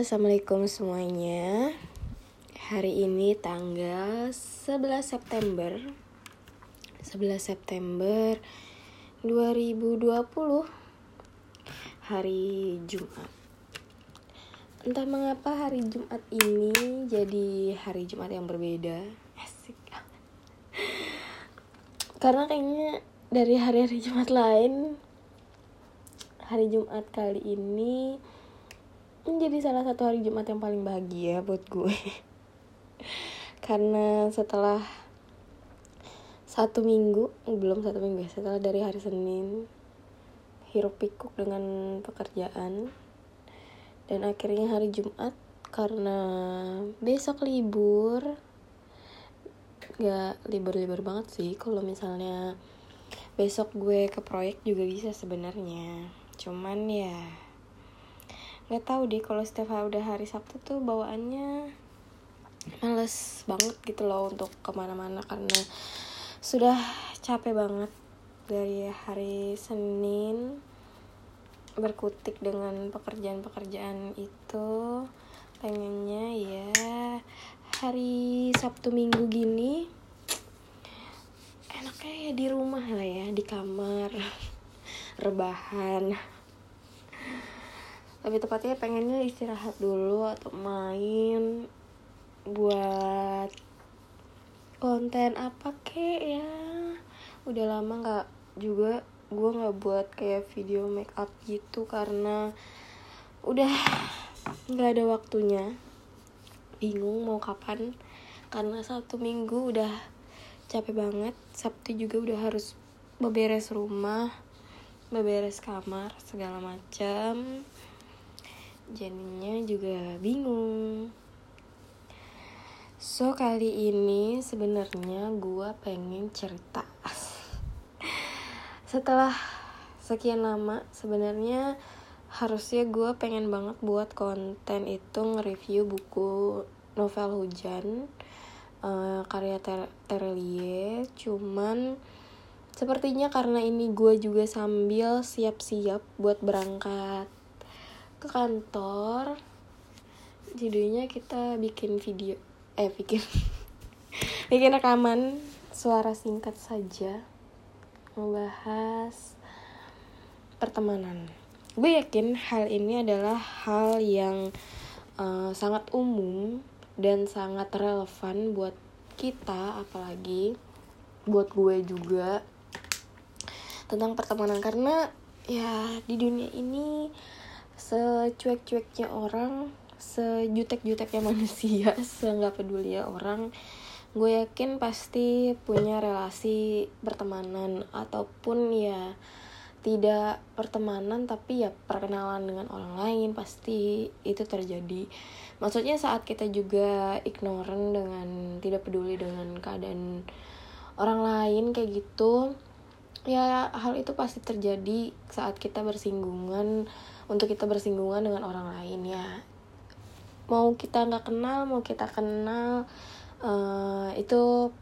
assalamualaikum semuanya. Hari ini tanggal 11 September. 11 September 2020 Hari Jumat. Entah mengapa hari Jumat ini jadi hari Jumat yang berbeda. Asik. Karena kayaknya dari hari-hari Jumat lain Hari Jumat kali ini menjadi salah satu hari Jumat yang paling bahagia buat gue. Karena setelah satu minggu belum satu minggu ya setelah dari hari Senin hiruk pikuk dengan pekerjaan. Dan akhirnya hari Jumat karena besok libur gak libur-libur banget sih. Kalau misalnya besok gue ke proyek juga bisa sebenarnya. Cuman ya nggak tahu deh kalau setiap hari udah hari Sabtu tuh bawaannya males banget gitu loh untuk ke mana-mana karena sudah capek banget dari hari Senin berkutik dengan pekerjaan-pekerjaan itu. Pengennya ya hari Sabtu Minggu gini enaknya ya di rumah lah ya di kamar rebahan lebih tepatnya pengennya istirahat dulu atau main buat konten apa kek ya. Udah lama nggak juga gue nggak buat kayak video make up gitu karena udah nggak ada waktunya. Bingung mau kapan karena satu minggu udah capek banget. Sabtu juga udah harus beberes rumah beberes kamar segala macam jadinya juga bingung. So kali ini sebenarnya gue pengen cerita. Setelah sekian lama sebenarnya harusnya gue pengen banget buat konten itu nge-review buku novel hujan uh, karya Ter Terelie cuman sepertinya karena ini gue juga sambil siap-siap buat berangkat ke kantor judulnya kita bikin video eh bikin bikin rekaman suara singkat saja membahas pertemanan. Gue yakin hal ini adalah hal yang uh, sangat umum dan sangat relevan buat kita apalagi buat gue juga tentang pertemanan. Karena ya di dunia ini secuek-cueknya orang sejutek-juteknya manusia seenggak peduli ya orang gue yakin pasti punya relasi pertemanan ataupun ya tidak pertemanan tapi ya perkenalan dengan orang lain pasti itu terjadi. Maksudnya saat kita juga ignorant dengan tidak peduli dengan keadaan orang lain kayak gitu ya hal itu pasti terjadi saat kita bersinggungan untuk kita bersinggungan dengan orang lain ya. Mau kita nggak kenal mau kita kenal uh, itu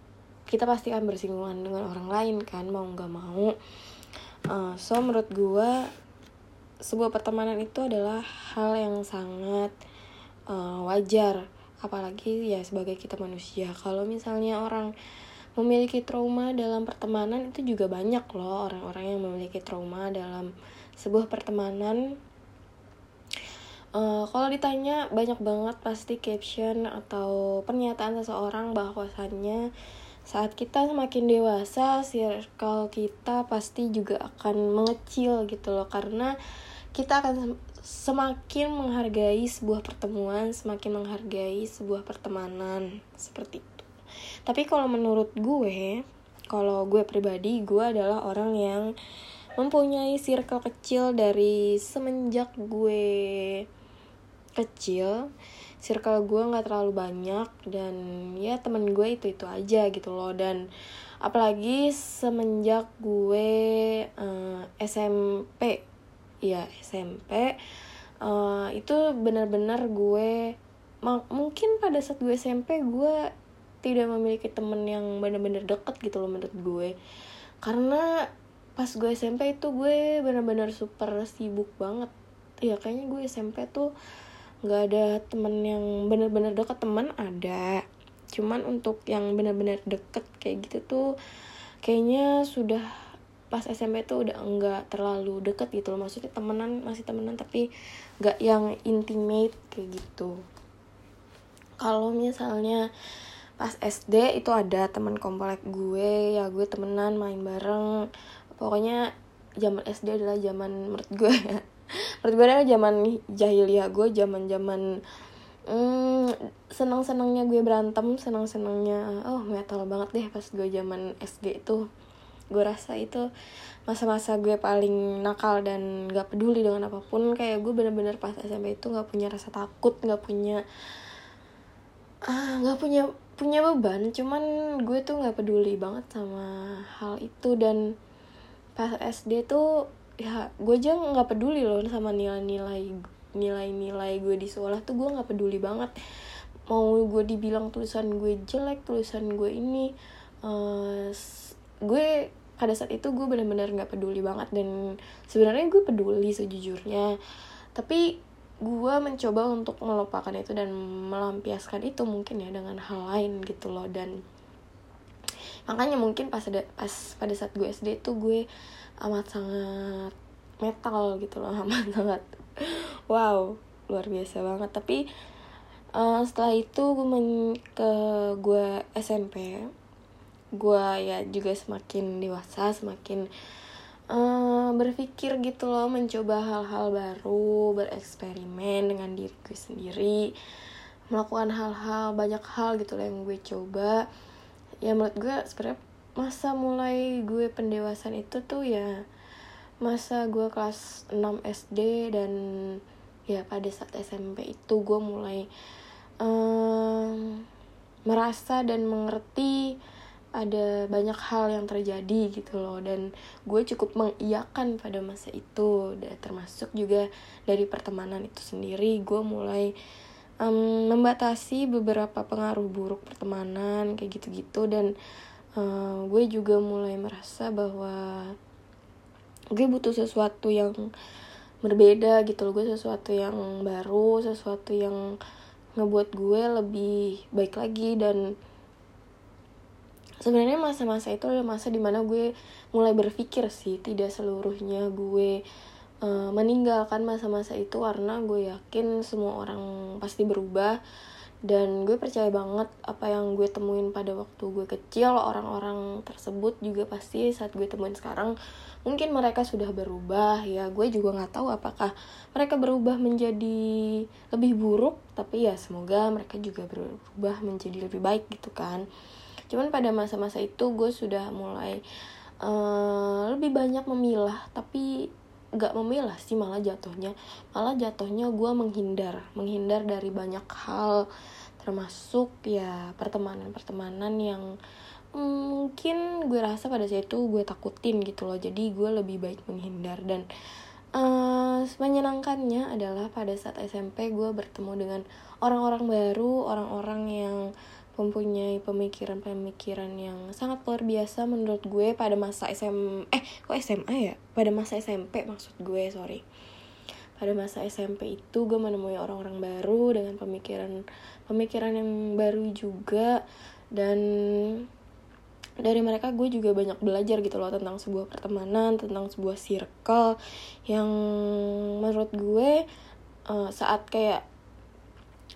kita pasti akan bersinggungan dengan orang lain kan? Mau nggak mau. Uh, so menurut gue sebuah pertemanan itu adalah hal yang sangat uh, wajar. Apalagi ya sebagai kita manusia. Kalau misalnya orang memiliki trauma dalam pertemanan itu juga banyak loh orang-orang yang memiliki trauma dalam sebuah pertemanan Uh, kalau ditanya banyak banget pasti caption atau pernyataan seseorang bahwasannya saat kita semakin dewasa circle kita pasti juga akan mengecil gitu loh. Karena kita akan semakin menghargai sebuah pertemuan semakin menghargai sebuah pertemanan seperti itu. Tapi kalau menurut gue kalau gue pribadi gue adalah orang yang mempunyai circle kecil dari semenjak gue kecil circle gue nggak terlalu banyak dan ya temen gue itu itu aja gitu loh. Dan apalagi semenjak gue uh, eh, SMP ya SMP uh, eh, itu benar-benar gue mungkin pada saat gue SMP gue tidak memiliki temen yang benar-benar deket gitu loh menurut gue. Karena pas gue SMP itu gue benar-benar super sibuk banget. Ya kayaknya gue SMP tuh nggak ada temen yang bener-bener deket temen ada. Cuman untuk yang bener-bener deket kayak gitu tuh kayaknya sudah pas SMP tuh udah enggak terlalu deket gitu loh. Maksudnya temenan masih temenan tapi nggak yang intimate kayak gitu. Kalau misalnya pas SD itu ada teman komplek gue ya gue temenan main bareng. Pokoknya zaman SD adalah zaman menurut gue. ya adalah zaman jahiliyah gue zaman zaman hmm, senang senangnya gue berantem senang senangnya oh metal banget deh pas gue zaman SD itu gue rasa itu masa-masa gue paling nakal dan gak peduli dengan apa pun. Kayak gue bener-bener pas SMP itu gak punya rasa takut gak punya ah gak punya punya beban. Cuman gue tuh gak peduli banget sama hal itu dan pas SD tuh ya gue aja nggak peduli loh sama nilai-nilai nilai-nilai gue di sekolah tuh gue nggak peduli banget. Mau gue dibilang tulisan gue jelek tulisan gue ini uh, gue pada saat itu gue benar-benar nggak peduli banget dan sebenarnya gue peduli sejujurnya. Tapi gue mencoba untuk melupakan itu dan melampiaskan itu mungkin ya dengan hal lain gitu loh dan makanya mungkin pas ada pas pada saat gue SD itu gue amat sangat metal gitu loh amat sangat wow luar biasa banget. Tapi uh, setelah itu gue main ke gue SMP gue ya juga semakin dewasa semakin uh, berpikir gitu loh mencoba hal-hal baru bereksperimen dengan diri gue sendiri melakukan hal-hal banyak hal gitu loh yang gue coba ya menurut gue sebenarnya masa mulai gue pendewasaan itu tuh ya masa gue kelas 6 SD dan ya pada saat SMP itu gue mulai um, merasa dan mengerti ada banyak hal yang terjadi gitu loh. Dan gue cukup mengiyakan pada masa itu. Termasuk juga dari pertemanan itu sendiri gue mulai um, membatasi beberapa pengaruh buruk pertemanan kayak gitu-gitu. Dan uh, gue juga mulai merasa bahwa gue butuh sesuatu yang berbeda gitu loh. Gue sesuatu yang baru sesuatu yang ngebuat gue lebih baik lagi. Dan sebenarnya masa-masa itu adalah masa di mana gue mulai berpikir sih tidak seluruhnya gue uh, meninggalkan masa-masa itu karena gue yakin semua orang pasti berubah. Dan gue percaya banget apa yang gue temuin pada waktu gue kecil orang-orang tersebut juga pasti saat gue temuin sekarang mungkin mereka sudah berubah. Ya gue juga nggak tahu apakah mereka berubah menjadi lebih buruk tapi ya semoga mereka juga berubah menjadi lebih baik gitu kan. Cuman pada masa-masa itu gue sudah mulai uh, lebih banyak memilah tapi gak memilah sih malah jatuhnya. Malah jatuhnya gue menghindar. Menghindar dari banyak hal termasuk ya pertemanan-pertemanan yang mm, mungkin gue rasa pada saat itu gue takutin gitu loh. Jadi gue lebih baik menghindar dan uh, menyenangkannya adalah pada saat SMP gue bertemu dengan orang-orang baru orang-orang yang mempunyai pemikiran-pemikiran yang sangat luar biasa menurut gue pada masa SM eh kok SMA ya? Pada masa SMP maksud gue sorry. Pada masa SMP itu gue menemui orang-orang baru dengan pemikiran pemikiran yang baru juga. Dan dari mereka gue juga banyak belajar gitu loh tentang sebuah pertemanan tentang sebuah circle yang menurut gue uh, saat kayak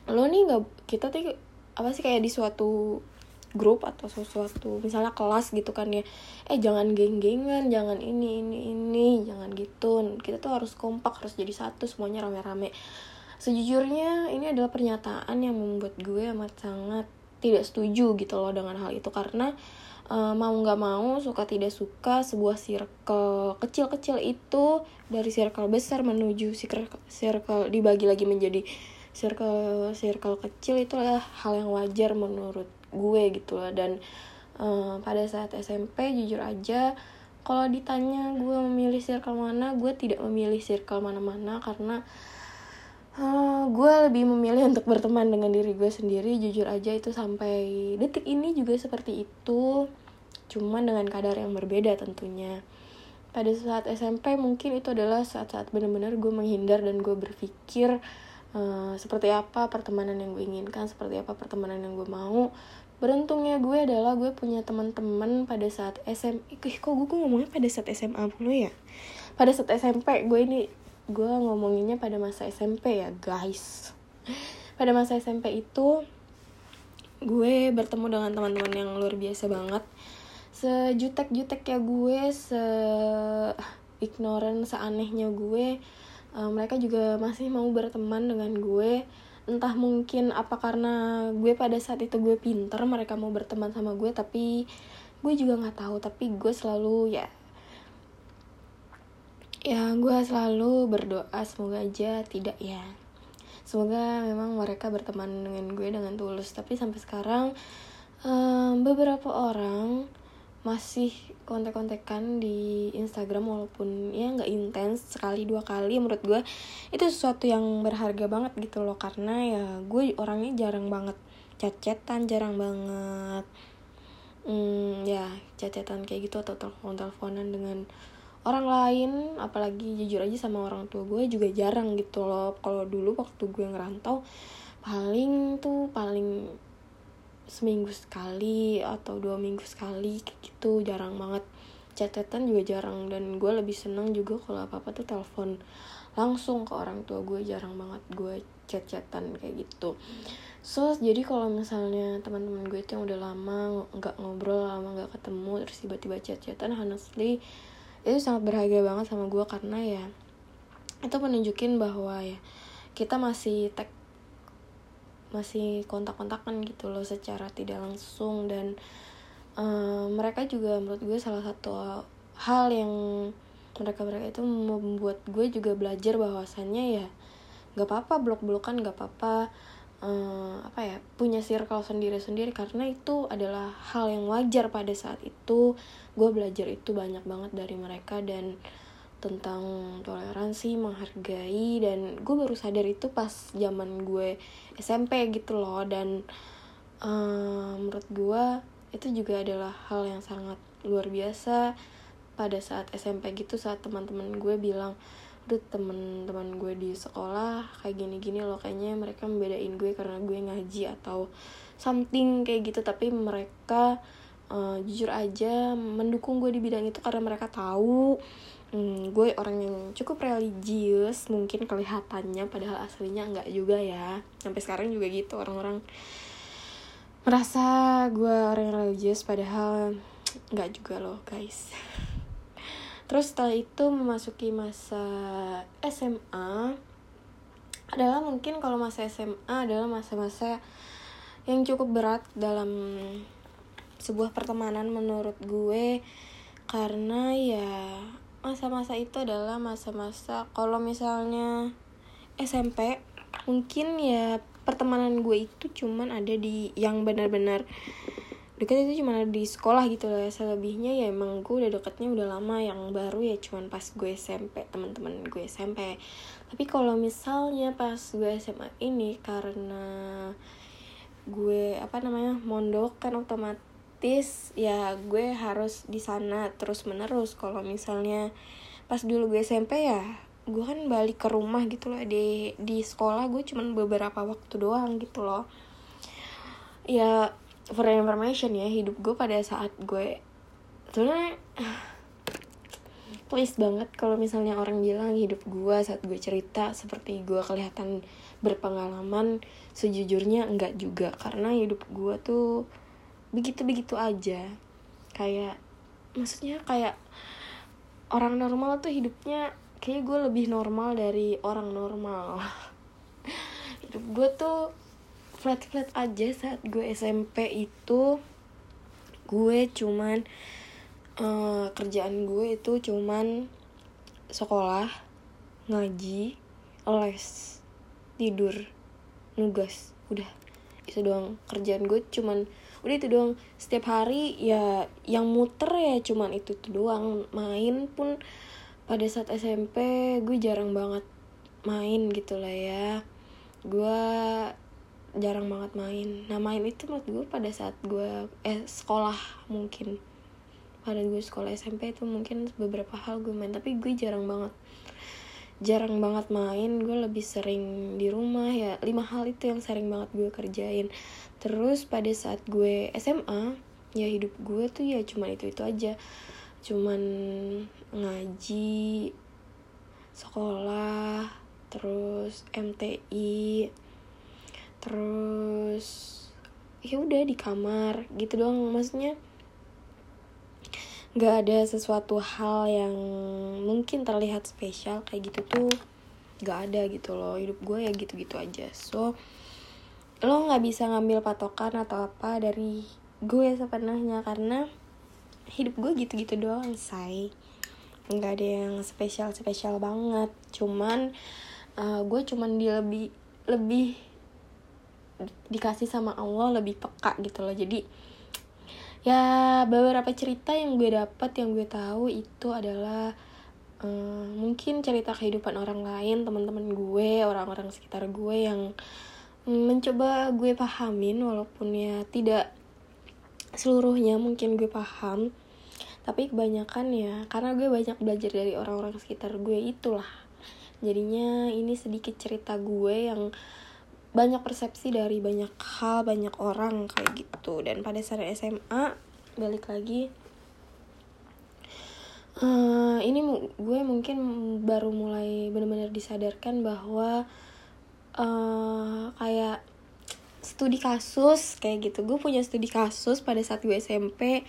lo nih nggak kita tuh apa sih kayak di suatu grup atau sesuatu misalnya kelas gitu kan ya. Eh jangan geng-gengan jangan ini ini ini jangan gitu. Kita tuh harus kompak harus jadi satu semuanya rame-rame. Sejujurnya ini adalah pernyataan yang membuat gue amat sangat tidak setuju gitu loh dengan hal itu. Karena uh, mau nggak mau suka tidak suka sebuah circle kecil-kecil itu dari circle besar menuju circle circle dibagi lagi menjadi circle circle kecil itu adalah hal yang wajar menurut gue gitu loh dan uh, pada saat SMP jujur aja kalau ditanya gue memilih circle mana gue tidak memilih circle mana-mana karena uh, gue lebih memilih untuk berteman dengan diri gue sendiri. Jujur aja itu sampai detik ini juga seperti itu. Cuman dengan kadar yang berbeda tentunya. Pada saat SMP mungkin itu adalah saat-saat benar-benar gue menghindar dan gue berpikir uh, seperti apa pertemanan yang gue inginkan seperti apa pertemanan yang gue mau. Beruntungnya gue adalah gue punya teman-teman pada saat SMA Ih, kok gue ngomongnya pada saat SMA dulu ya? Pada saat SMP gue ini gue ngomonginnya pada masa SMP ya guys. Pada masa SMP itu gue bertemu dengan teman-teman yang luar biasa banget. Sejutek-jutek ya gue se ignoran seanehnya gue uh, mereka juga masih mau berteman dengan gue. Entah mungkin apa karena gue pada saat itu gue pinter mereka mau berteman sama gue tapi gue juga nggak tahu. Tapi gue selalu ya ya gue selalu berdoa semoga aja tidak ya. Semoga memang mereka berteman dengan gue dengan tulus. Tapi sampai sekarang um, beberapa orang masih kontek-kontekan di Instagram walaupun ya nggak intens sekali dua kali menurut gue itu sesuatu yang berharga banget gitu loh karena ya gue orangnya jarang banget chat-chatan jarang banget hmm, ya chat-chatan kayak gitu atau telepon-teleponan dengan orang lain. Apalagi jujur aja sama orang tua gue juga jarang gitu loh. Kalau dulu waktu gue ngerantau paling tuh paling seminggu sekali atau dua minggu sekali kayak gitu. Jarang banget. Catatan juga jarang. Dan gue lebih seneng juga kalau apa apa tuh telepon langsung ke orang tua gue. Jarang banget gue chat-chatan kayak gitu. So jadi kalau misalnya teman-teman gue itu yang udah lama nggak ngobrol lama nggak ketemu terus tiba-tiba chat-chatan honestly itu sangat berharga banget sama gue. Karena ya itu menunjukin bahwa ya kita masih tag masih kontak-kontakan gitu loh secara tidak langsung dan uh, mereka juga menurut gue salah satu hal yang mereka mereka itu membuat gue juga belajar bahwasannya ya nggak apa-apa blok-blokan nggak apa-apa uh, apa ya punya circle sendiri sendiri karena itu adalah hal yang wajar pada saat itu. Gue belajar itu banyak banget dari mereka dan tentang toleransi menghargai dan gue baru sadar itu pas zaman gue SMP gitu loh. Dan uh, menurut gue itu juga adalah hal yang sangat luar biasa. Pada saat SMP gitu saat teman-teman gue bilang udah teman-teman gue di sekolah kayak gini-gini loh kayaknya mereka membedain gue karena gue ngaji atau something kayak gitu. Tapi mereka uh, jujur aja mendukung gue di bidang itu karena mereka tahu hmm, gue orang yang cukup religius mungkin kelihatannya padahal aslinya enggak juga ya. Sampai sekarang juga gitu orang-orang merasa gue orang yang religius padahal enggak juga loh guys. Terus setelah itu memasuki masa SMA adalah mungkin kalau masa SMA adalah masa-masa yang cukup berat dalam sebuah pertemanan menurut gue. Karena ya masa-masa itu adalah masa-masa kalau misalnya SMP mungkin ya pertemanan gue itu cuman ada di yang benar-benar deket itu cuma ada di sekolah gitu lah selebihnya ya emang gue udah deketnya udah lama. Yang baru ya cuman pas gue SMP teman-teman gue SMP tapi kalau misalnya pas gue SMA ini karena gue apa namanya mondok kan otomatis otomatis ya gue harus di sana terus menerus kalau misalnya pas dulu gue SMP ya gue kan balik ke rumah gitu loh. Di di sekolah gue cuman beberapa waktu doang gitu loh. Ya for information ya hidup gue pada saat gue sebenarnya please banget kalau misalnya orang bilang hidup gue saat gue cerita seperti gue kelihatan berpengalaman sejujurnya enggak juga. Karena hidup gue tuh begitu-begitu aja. Kayak maksudnya kayak orang normal tuh hidupnya kayak gue lebih normal dari orang normal. Hidup gue tuh flat flat aja saat gue SMP itu. Gue cuman uh, kerjaan gue itu cuman sekolah ngaji les tidur nugas. Udah itu doang. Kerjaan gue cuman udah itu doang. Setiap hari ya yang muter ya cuman itu tuh doang. Main pun pada saat SMP gue jarang banget main gitu lah ya. Gue jarang banget main. Nah main itu menurut gue pada saat gue eh sekolah mungkin. Pada gue sekolah SMP itu mungkin beberapa hal gue main tapi gue jarang banget. Jarang banget main. Gue lebih sering di rumah ya. Lima hal itu yang sering banget gue kerjain terus pada saat gue SMA ya hidup gue tuh ya cuman itu itu aja. Cuman ngaji sekolah terus MTI terus ya udah di kamar gitu doang. Maksudnya nggak ada sesuatu hal yang mungkin terlihat spesial kayak gitu tuh nggak ada gitu loh. Hidup gue ya gitu-gitu aja. So lo nggak bisa ngambil patokan atau apa dari gue sepenuhnya karena hidup gue gitu-gitu doang say. Nggak ada yang spesial spesial banget. Cuman uh, gue cuman dia lebih lebih dikasih sama Allah lebih peka gitu loh. Jadi ya beberapa cerita yang gue dapat yang gue tahu itu adalah uh, mungkin cerita kehidupan orang lain teman-teman gue orang-orang sekitar gue yang mencoba gue pahamin walaupun ya tidak seluruhnya mungkin gue paham. Tapi kebanyakan ya karena gue banyak belajar dari orang-orang sekitar gue itulah. Jadinya ini sedikit cerita gue yang banyak persepsi dari banyak hal banyak orang kayak gitu. Dan pada saat SMA balik lagi uh, ini gue mungkin baru mulai benar-benar disadarkan bahwa uh, kayak studi kasus kayak gitu. Gue punya studi kasus pada saat gue SMP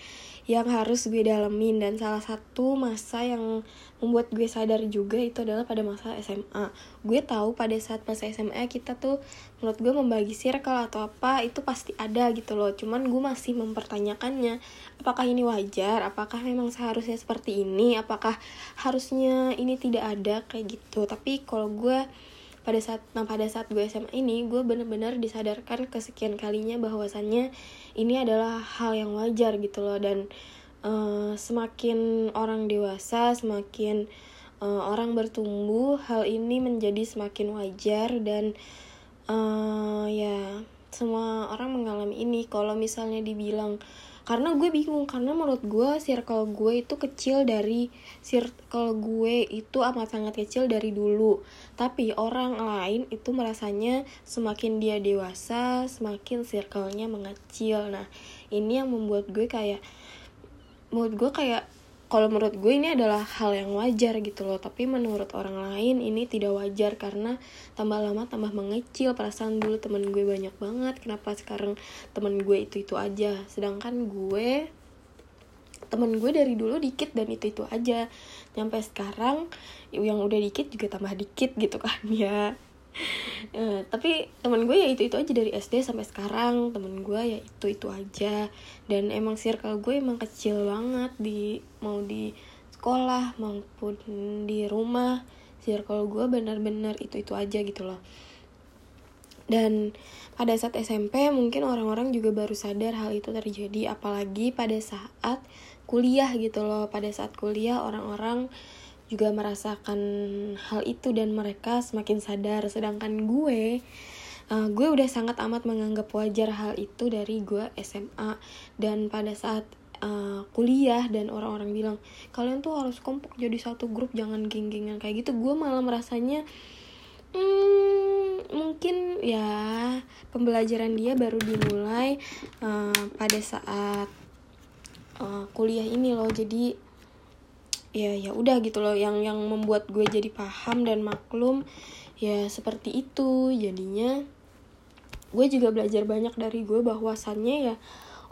yang harus gue dalemin dan salah satu masa yang membuat gue sadar juga itu adalah pada masa SMA gue tahu pada saat masa SMA kita tuh menurut gue membagi circle atau apa itu pasti ada gitu loh. Cuman gue masih mempertanyakannya apakah ini wajar? Apakah memang seharusnya seperti ini? Apakah harusnya ini tidak ada? Kayak gitu. Tapi kalau gue pada saat nah pada saat gue SMA ini gue bener-bener disadarkan kesekian kalinya bahwasannya ini adalah hal yang wajar gitu loh. Dan uh, semakin orang dewasa semakin uh, orang bertumbuh hal ini menjadi semakin wajar dan uh, ya semua orang mengalami ini. Kalau misalnya dibilang karena gue bingung karena menurut gue circle gue itu kecil dari circle gue itu amat sangat kecil dari dulu. Tapi orang lain itu merasanya semakin dia dewasa semakin circle-nya mengecil. Nah ini yang membuat gue kayak menurut gue kayak kalau menurut gue ini adalah hal yang wajar gitu loh. Tapi menurut orang lain ini tidak wajar karena tambah lama tambah mengecil perasaan dulu temen gue banyak banget. Kenapa sekarang temen gue itu itu aja? Sedangkan gue temen gue dari dulu dikit dan itu itu aja. Nyampe sekarang yang udah dikit juga tambah dikit gitu kan ya uh, tapi teman gue ya itu itu aja dari SD sampai sekarang. Temen gue ya itu itu aja. Dan emang circle gue emang kecil banget di mau di sekolah maupun di rumah. Circle gue benar-benar itu itu aja gitu loh. Dan pada saat SMP mungkin orang-orang juga baru sadar hal itu terjadi. Apalagi pada saat kuliah gitu loh. Pada saat kuliah orang-orang juga merasakan hal itu dan mereka semakin sadar. Sedangkan gue uh, gue udah sangat amat menganggap wajar hal itu dari gue SMA dan pada saat uh, kuliah dan orang-orang bilang kalian tuh harus kompak jadi satu grup jangan geng-gengan kayak gitu gue malah merasanya hmm, mungkin ya pembelajaran dia baru dimulai uh, pada saat uh, kuliah ini loh. Jadi ya ya udah gitu loh. Yang yang membuat gue jadi paham dan maklum ya seperti itu. Jadinya gue juga belajar banyak dari gue bahwasannya ya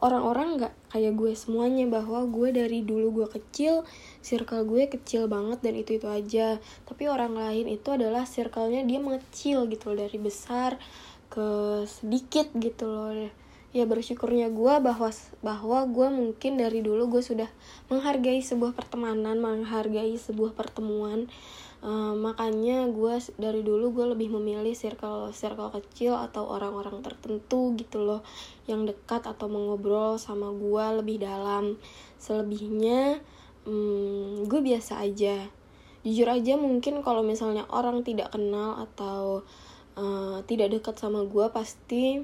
orang-orang nggak kayak gue semuanya. Bahwa gue dari dulu gue kecil circle gue kecil banget dan itu itu aja. Tapi orang lain itu adalah circle-nya dia mengecil gitu loh dari besar ke sedikit gitu loh ya bersyukurnya gue bahwa bahwa gue mungkin dari dulu gue sudah menghargai sebuah pertemanan menghargai sebuah pertemuan. Uh, makanya gue dari dulu gue lebih memilih circle circle kecil atau orang-orang tertentu gitu loh yang dekat atau mengobrol sama gue lebih dalam. Selebihnya um, gue biasa aja. Jujur aja mungkin kalau misalnya orang tidak kenal atau uh, tidak dekat sama gue pasti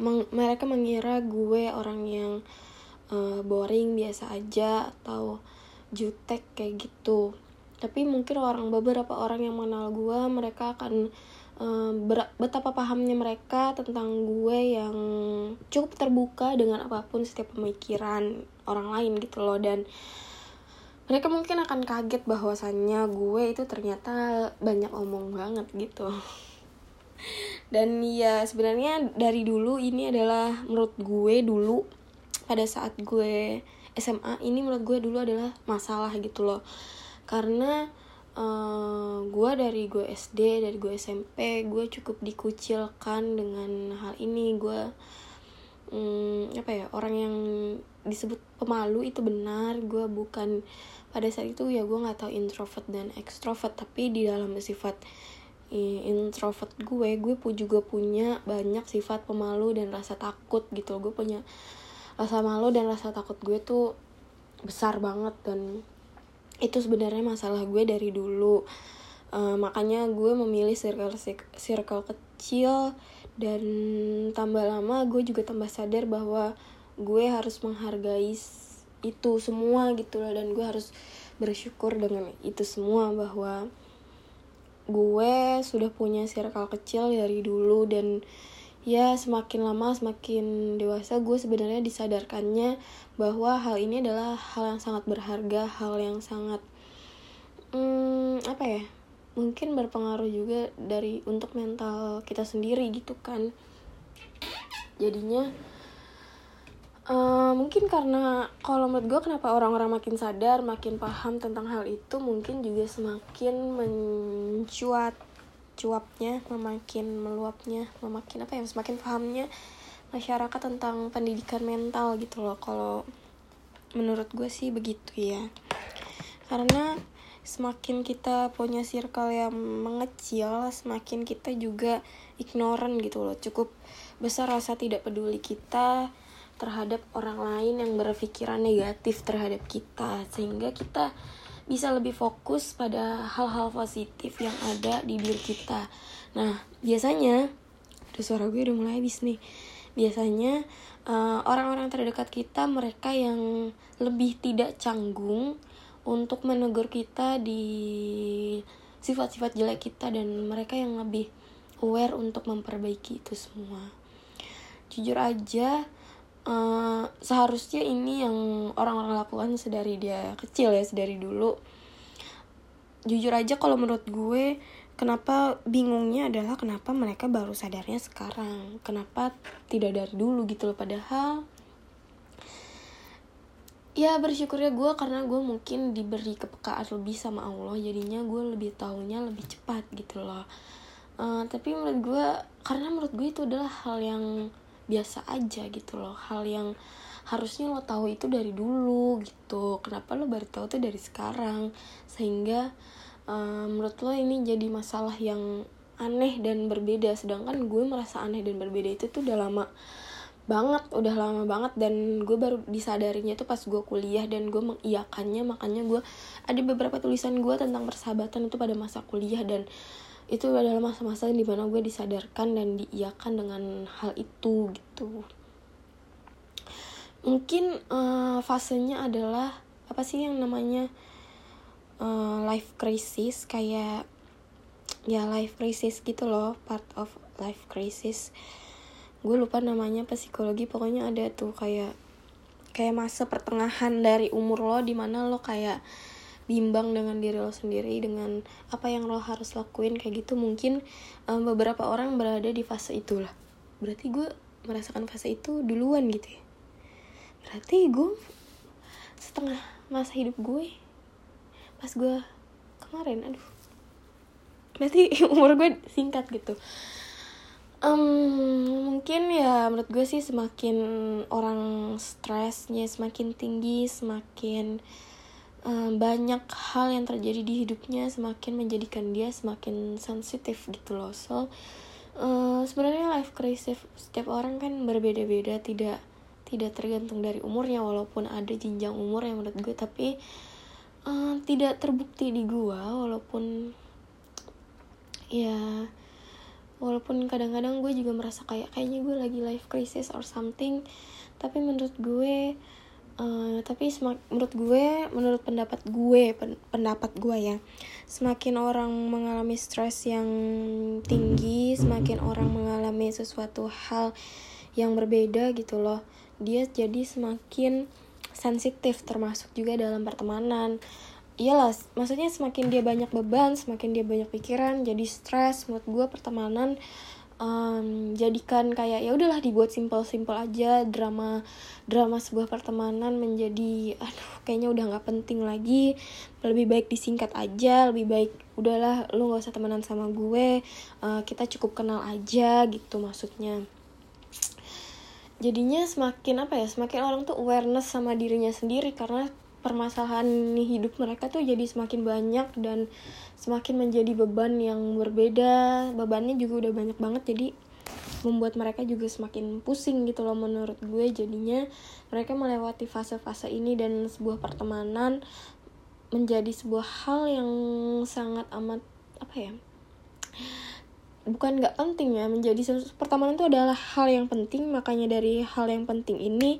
meng mereka mengira gue orang yang uh, boring biasa aja atau jutek kayak gitu. Tapi mungkin orang beberapa orang yang mengenal gue mereka akan uh, ber, betapa pahamnya mereka tentang gue yang cukup terbuka dengan apa pun setiap pemikiran orang lain gitu loh. Dan mereka mungkin akan kaget bahwasannya gue itu ternyata banyak omong banget gitu dan ya sebenarnya dari dulu ini adalah menurut gue dulu pada saat gue SMA ini menurut gue dulu adalah masalah gitu loh. Karena uh, gue dari gue SD dari gue SMP gue cukup dikucilkan dengan hal ini. Gue um, apa ya orang yang disebut pemalu itu benar. Gue bukan pada saat itu ya gue nggak tahu introvert dan extrovert tapi di dalam sifat introvert gue gue pun juga punya banyak sifat pemalu dan rasa takut gitu. Gue punya rasa malu dan rasa takut gue tuh besar banget dan itu sebenarnya masalah gue dari dulu. Uh, makanya gue memilih circle circle kecil dan tambah lama gue juga tambah sadar bahwa gue harus menghargai itu semua gitu loh. Dan gue harus bersyukur dengan itu semua bahwa gue sudah punya circle kecil dari dulu dan ya semakin lama semakin dewasa gue sebenarnya disadarkannya bahwa hal ini adalah hal yang sangat berharga hal yang sangat hmm, apa ya mungkin berpengaruh juga dari untuk mental kita sendiri gitu kan. Jadinya uh, mungkin karena kalau menurut gue kenapa orang-orang makin sadar makin paham tentang hal itu mungkin juga semakin mencuat cuapnya memakin meluapnya memakin apa ya semakin pahamnya masyarakat tentang pendidikan mental gitu loh. Kalau menurut gue sih begitu ya. Karena semakin kita punya circle yang mengecil semakin kita juga ignoran gitu loh. Cukup besar rasa tidak peduli kita terhadap orang lain yang berpikiran negatif terhadap kita sehingga kita bisa lebih fokus pada hal-hal positif yang ada di diri kita. Nah, biasanya, ada suara gue udah mulai habis nih. Biasanya eh, orang-orang terdekat kita mereka yang lebih tidak canggung untuk menegur kita di sifat-sifat jelek kita dan mereka yang lebih aware untuk memperbaiki itu semua. Jujur aja, uh, seharusnya ini yang orang-orang lakukan sedari dia kecil ya sedari dulu. Jujur aja kalau menurut gue kenapa bingungnya adalah kenapa mereka baru sadarnya sekarang. Kenapa tidak dari dulu gitu loh padahal ya bersyukurnya gue karena gue mungkin diberi kepekaan lebih sama Allah jadinya gue lebih tahunya lebih cepat gitu loh. Uh, tapi menurut gue karena menurut gue itu adalah hal yang biasa aja gitu loh. Hal yang harusnya lo tahu itu dari dulu gitu. Kenapa lo baru tahu tuh dari sekarang? Sehingga uh, menurut lo ini jadi masalah yang aneh dan berbeda. Sedangkan gue merasa aneh dan berbeda itu tuh udah lama banget udah lama banget. Dan gue baru disadarinya tuh pas gue kuliah dan gue mengiyakannya. Makanya gue ada beberapa tulisan gue tentang persahabatan itu pada masa kuliah dan itu adalah masa-masa di mana gue disadarkan dan diiakan dengan hal itu gitu. Mungkin uh, fasenya adalah apa sih yang namanya uh, life crisis? Kayak ya life crisis gitu loh part of life crisis. Gue lupa namanya psikologi pokoknya ada tuh kayak kayak masa pertengahan dari umur lo di mana lo kayak bimbang dengan diri lo sendiri dengan apa yang lo harus lakuin kayak gitu mungkin um, beberapa orang berada di fase itulah. Berarti gue merasakan fase itu duluan gitu ya. Berarti gue setengah masa hidup gue pas gue kemarin aduh. Berarti umur gue singkat gitu. Um, mungkin ya menurut gue sih semakin orang stresnya semakin tinggi semakin banyak hal yang terjadi di hidupnya semakin menjadikan dia semakin sensitif gitu loh. So uh, sebenarnya life crisis setiap orang kan berbeda-beda tidak tidak tergantung dari umurnya walaupun ada jenjang umur yang menurut gue tapi uh, tidak terbukti di gue walaupun ya walaupun kadang-kadang gue juga merasa kayak kayaknya gue lagi life crisis or something. Tapi menurut gue uh, tapi semak menurut gue menurut pendapat gue pen pendapat gue ya semakin orang mengalami stres yang tinggi semakin orang mengalami sesuatu hal yang berbeda gitu loh dia jadi semakin sensitif termasuk juga dalam pertemanan. Iyalah maksudnya semakin dia banyak beban semakin dia banyak pikiran jadi stres. Menurut gue pertemanan um, jadikan kayak ya udahlah dibuat simpel-simpel aja. Drama drama sebuah pertemanan menjadi aduh kayaknya udah nggak penting lagi. Lebih baik disingkat aja lebih baik udahlah lu nggak usah temenan sama gue. Uh, kita cukup kenal aja gitu maksudnya. Jadinya semakin apa ya semakin orang tuh awareness sama dirinya sendiri. Karena permasalahan hidup mereka tuh jadi semakin banyak dan semakin menjadi beban yang berbeda. Bebannya juga udah banyak banget jadi membuat mereka juga semakin pusing gitu loh menurut gue. Jadinya mereka melewati fase-fase ini dan sebuah pertemanan menjadi sebuah hal yang sangat amat apa ya bukan nggak penting ya menjadi pertemanan itu adalah hal yang penting. Makanya dari hal yang penting ini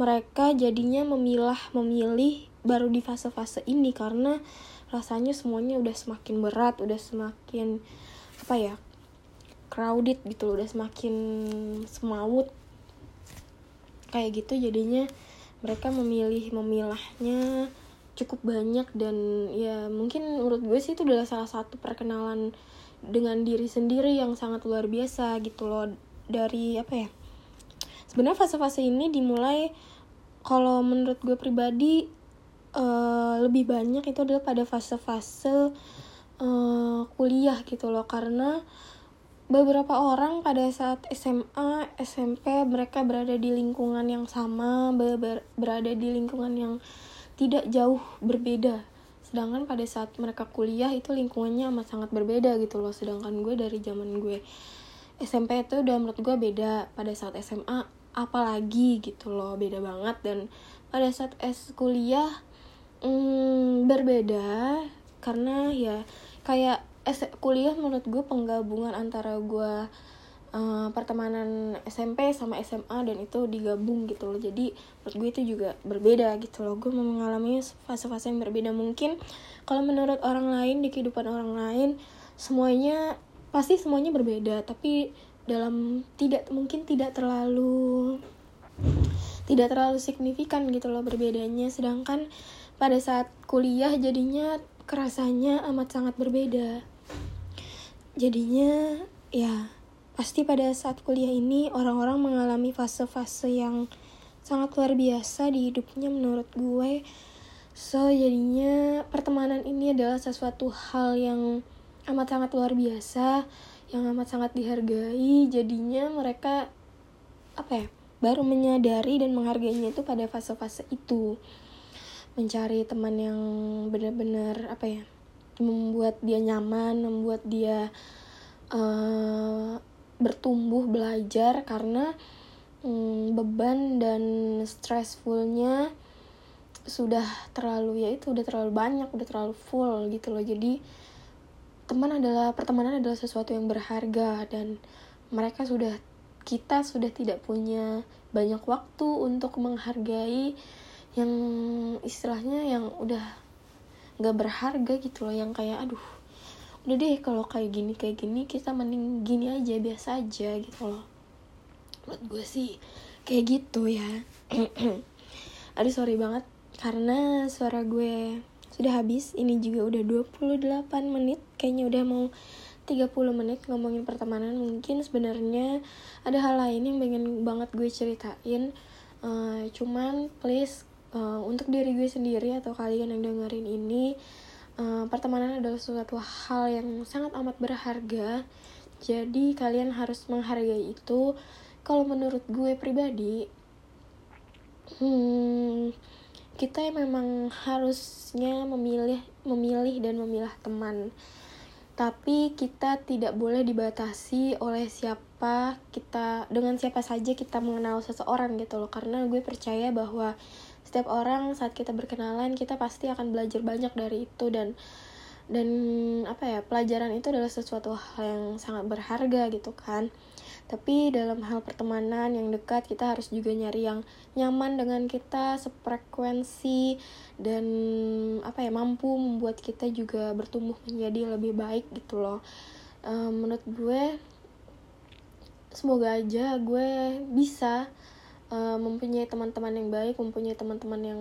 mereka jadinya memilah memilih baru di fase-fase ini karena rasanya semuanya udah semakin berat udah semakin apa ya crowded gitu loh udah semakin semawut kayak gitu jadinya mereka memilih memilahnya cukup banyak dan ya mungkin menurut gue sih itu adalah salah satu perkenalan dengan diri sendiri yang sangat luar biasa gitu loh. Dari apa ya sebenarnya fase-fase ini dimulai kalau menurut gue pribadi uh, lebih banyak itu adalah pada fase-fase uh, kuliah gitu loh karena beberapa orang pada saat SMA, SMP mereka berada di lingkungan yang sama, ber berada di lingkungan yang tidak jauh berbeda. Sedangkan pada saat mereka kuliah itu lingkungannya amat sangat berbeda gitu loh. Sedangkan gue dari zaman gue SMP itu udah menurut gue beda. Pada saat SMA apalagi gitu loh beda banget. Dan pada saat es kuliah hmm, berbeda. Karena ya kayak es kuliah menurut gue penggabungan antara gue uh, pertemanan SMP sama SMA dan itu digabung gitu loh. Jadi menurut gue itu juga berbeda gitu loh. Gue mengalami fase-fase yang berbeda. Mungkin kalau menurut orang lain di kehidupan orang lain semuanya pasti semuanya berbeda. Tapi dalam tidak mungkin tidak terlalu tidak terlalu signifikan gitu loh berbedanya sedangkan pada saat kuliah jadinya kerasanya amat sangat berbeda. Jadinya ya pasti pada saat kuliah ini orang-orang mengalami fase-fase yang sangat luar biasa di hidupnya menurut gue. So jadinya pertemanan ini adalah sesuatu hal yang amat sangat luar biasa yang amat sangat dihargai jadinya mereka apa ya baru menyadari dan menghargainya itu pada fase-fase itu. Mencari teman yang benar-benar apa ya membuat dia nyaman membuat dia uh, bertumbuh belajar karena um, beban dan stressfulnya sudah terlalu ya itu udah terlalu banyak udah terlalu full gitu loh. Jadi teman adalah pertemanan adalah sesuatu yang berharga dan mereka sudah kita sudah tidak punya banyak waktu untuk menghargai yang istilahnya yang udah nggak berharga gitu loh yang kayak aduh udah deh kalau kayak gini kayak gini kita mending gini aja biasa aja gitu loh. Buat gue sih kayak gitu ya. Aduh sorry banget karena suara gue sudah habis ini juga udah 28 menit kayaknya udah mau 30 menit ngomongin pertemanan. Mungkin sebenarnya ada hal lain yang pengen banget gue ceritain. Uh, cuman please uh, untuk diri gue sendiri atau kalian yang dengerin ini uh, pertemanan adalah suatu hal yang sangat amat berharga. Jadi kalian harus menghargai itu. Kalau menurut gue pribadi hmm, kita memang harusnya memilih memilih dan memilah teman. Tapi kita tidak boleh dibatasi oleh siapa kita dengan siapa saja kita mengenal seseorang gitu loh. Karena gue percaya bahwa setiap orang saat kita berkenalan kita pasti akan belajar banyak dari itu. Dan dan apa ya pelajaran itu adalah sesuatu hal yang sangat berharga gitu kan tapi dalam hal pertemanan yang dekat kita harus juga nyari yang nyaman dengan kita sefrekuensi dan apa ya mampu membuat kita juga bertumbuh menjadi lebih baik gitu loh. Um, menurut gue semoga aja gue bisa uh, mempunyai teman-teman yang baik mempunyai teman-teman yang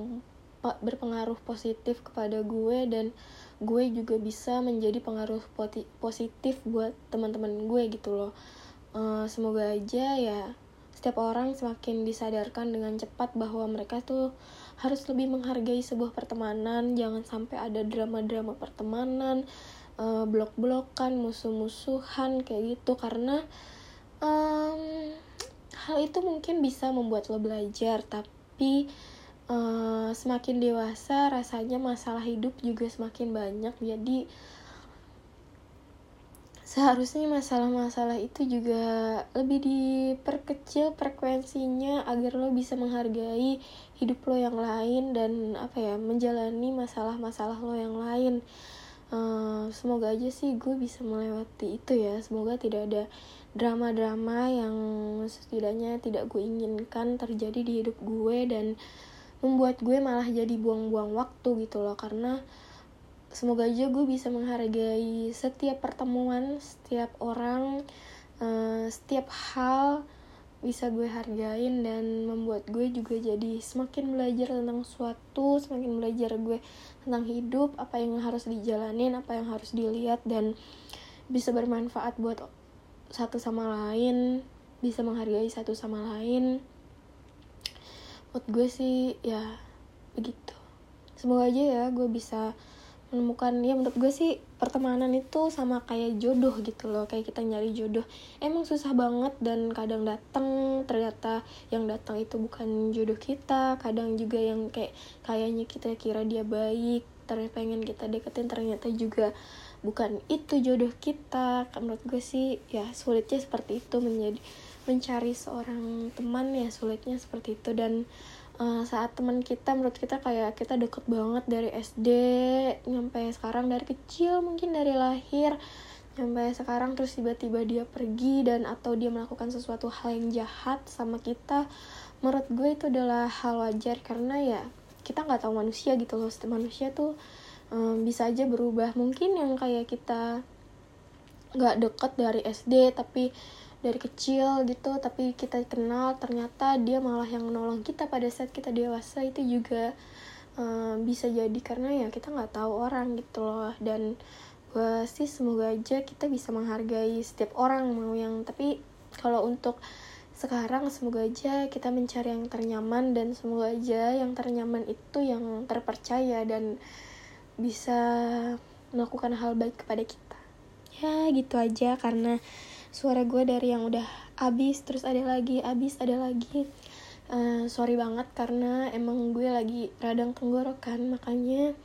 berpengaruh positif kepada gue dan gue juga bisa menjadi pengaruh positif buat teman-teman gue gitu loh uh, semoga aja ya setiap orang semakin disadarkan dengan cepat bahwa mereka tuh harus lebih menghargai sebuah pertemanan. Jangan sampai ada drama-drama pertemanan uh, blok-blokan musuh-musuhan kayak gitu. Karena um, hal itu mungkin bisa membuat lo belajar tapi uh, semakin dewasa rasanya masalah hidup juga semakin banyak. Jadi seharusnya masalah-masalah itu juga lebih diperkecil frekuensinya agar lo bisa menghargai hidup lo yang lain dan apa ya menjalani masalah-masalah lo yang lain. Uh, semoga aja sih gue bisa melewati itu ya. Semoga tidak ada drama-drama yang setidaknya tidak gue inginkan terjadi di hidup gue dan membuat gue malah jadi buang-buang waktu gitu loh. Karena semoga aja gue bisa menghargai setiap pertemuan setiap orang uh, setiap hal bisa gue hargain dan membuat gue juga jadi semakin belajar tentang suatu semakin belajar gue tentang hidup apa yang harus dijalanin apa yang harus dilihat dan bisa bermanfaat buat satu sama lain bisa menghargai satu sama lain. Buat gue sih ya begitu. Semoga aja ya gue bisa menemukan ya menurut gue sih pertemanan itu sama kayak jodoh gitu loh kayak kita nyari jodoh. Emang susah banget dan kadang datang ternyata yang datang itu bukan jodoh kita kadang juga yang kayak kayaknya kita kira dia baik ternyata pengen kita deketin ternyata juga bukan itu jodoh kita. Menurut gue sih ya sulitnya seperti itu menjadi mencari seorang teman ya sulitnya seperti itu. Dan uh, saat teman kita menurut kita kayak kita deket banget dari SD nyampe sekarang dari kecil mungkin dari lahir sampai sekarang terus tiba-tiba dia pergi dan atau dia melakukan sesuatu hal yang jahat sama kita menurut gue itu adalah hal wajar karena ya kita nggak tahu manusia gitu loh. Manusia tuh um, bisa aja berubah. Mungkin yang kayak kita nggak deket dari SD tapi dari kecil gitu tapi kita kenal ternyata dia malah yang menolong kita pada saat kita dewasa. Itu juga um, bisa jadi karena ya kita nggak tahu orang gitu loh. Dan gue sih semoga aja kita bisa menghargai setiap orang mau yang tapi kalau untuk sekarang semoga aja kita mencari yang ternyaman dan semoga aja yang ternyaman itu yang terpercaya dan bisa melakukan hal baik kepada kita. Ya gitu aja karena suara gue dari yang udah abis terus ada lagi abis ada lagi. Uh, sorry banget karena emang gue lagi radang tenggorokan makanya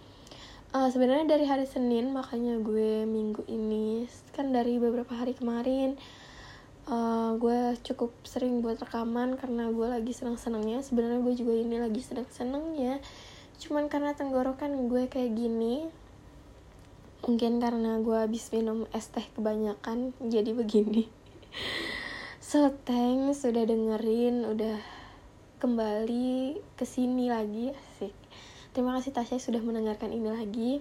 uh, sebenarnya dari hari Senin makanya gue minggu ini kan dari beberapa hari kemarin uh, gue cukup sering buat rekaman karena gue lagi senang senangnya sebenarnya gue juga ini lagi senang senangnya cuman karena tenggorokan gue kayak gini mungkin karena gue habis minum es teh kebanyakan jadi begini. So thanks sudah dengerin udah kembali ke sini lagi asik. Terima kasih Tasya sudah mendengarkan ini lagi.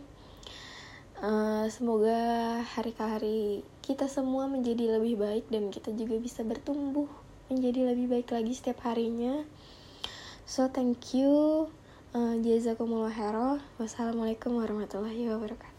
Uh, semoga hari ke hari kita semua menjadi lebih baik dan kita juga bisa bertumbuh menjadi lebih baik lagi setiap harinya. So thank you. Uh, jazakumullah khairan. Wassalamualaikum warahmatullahi wabarakatuh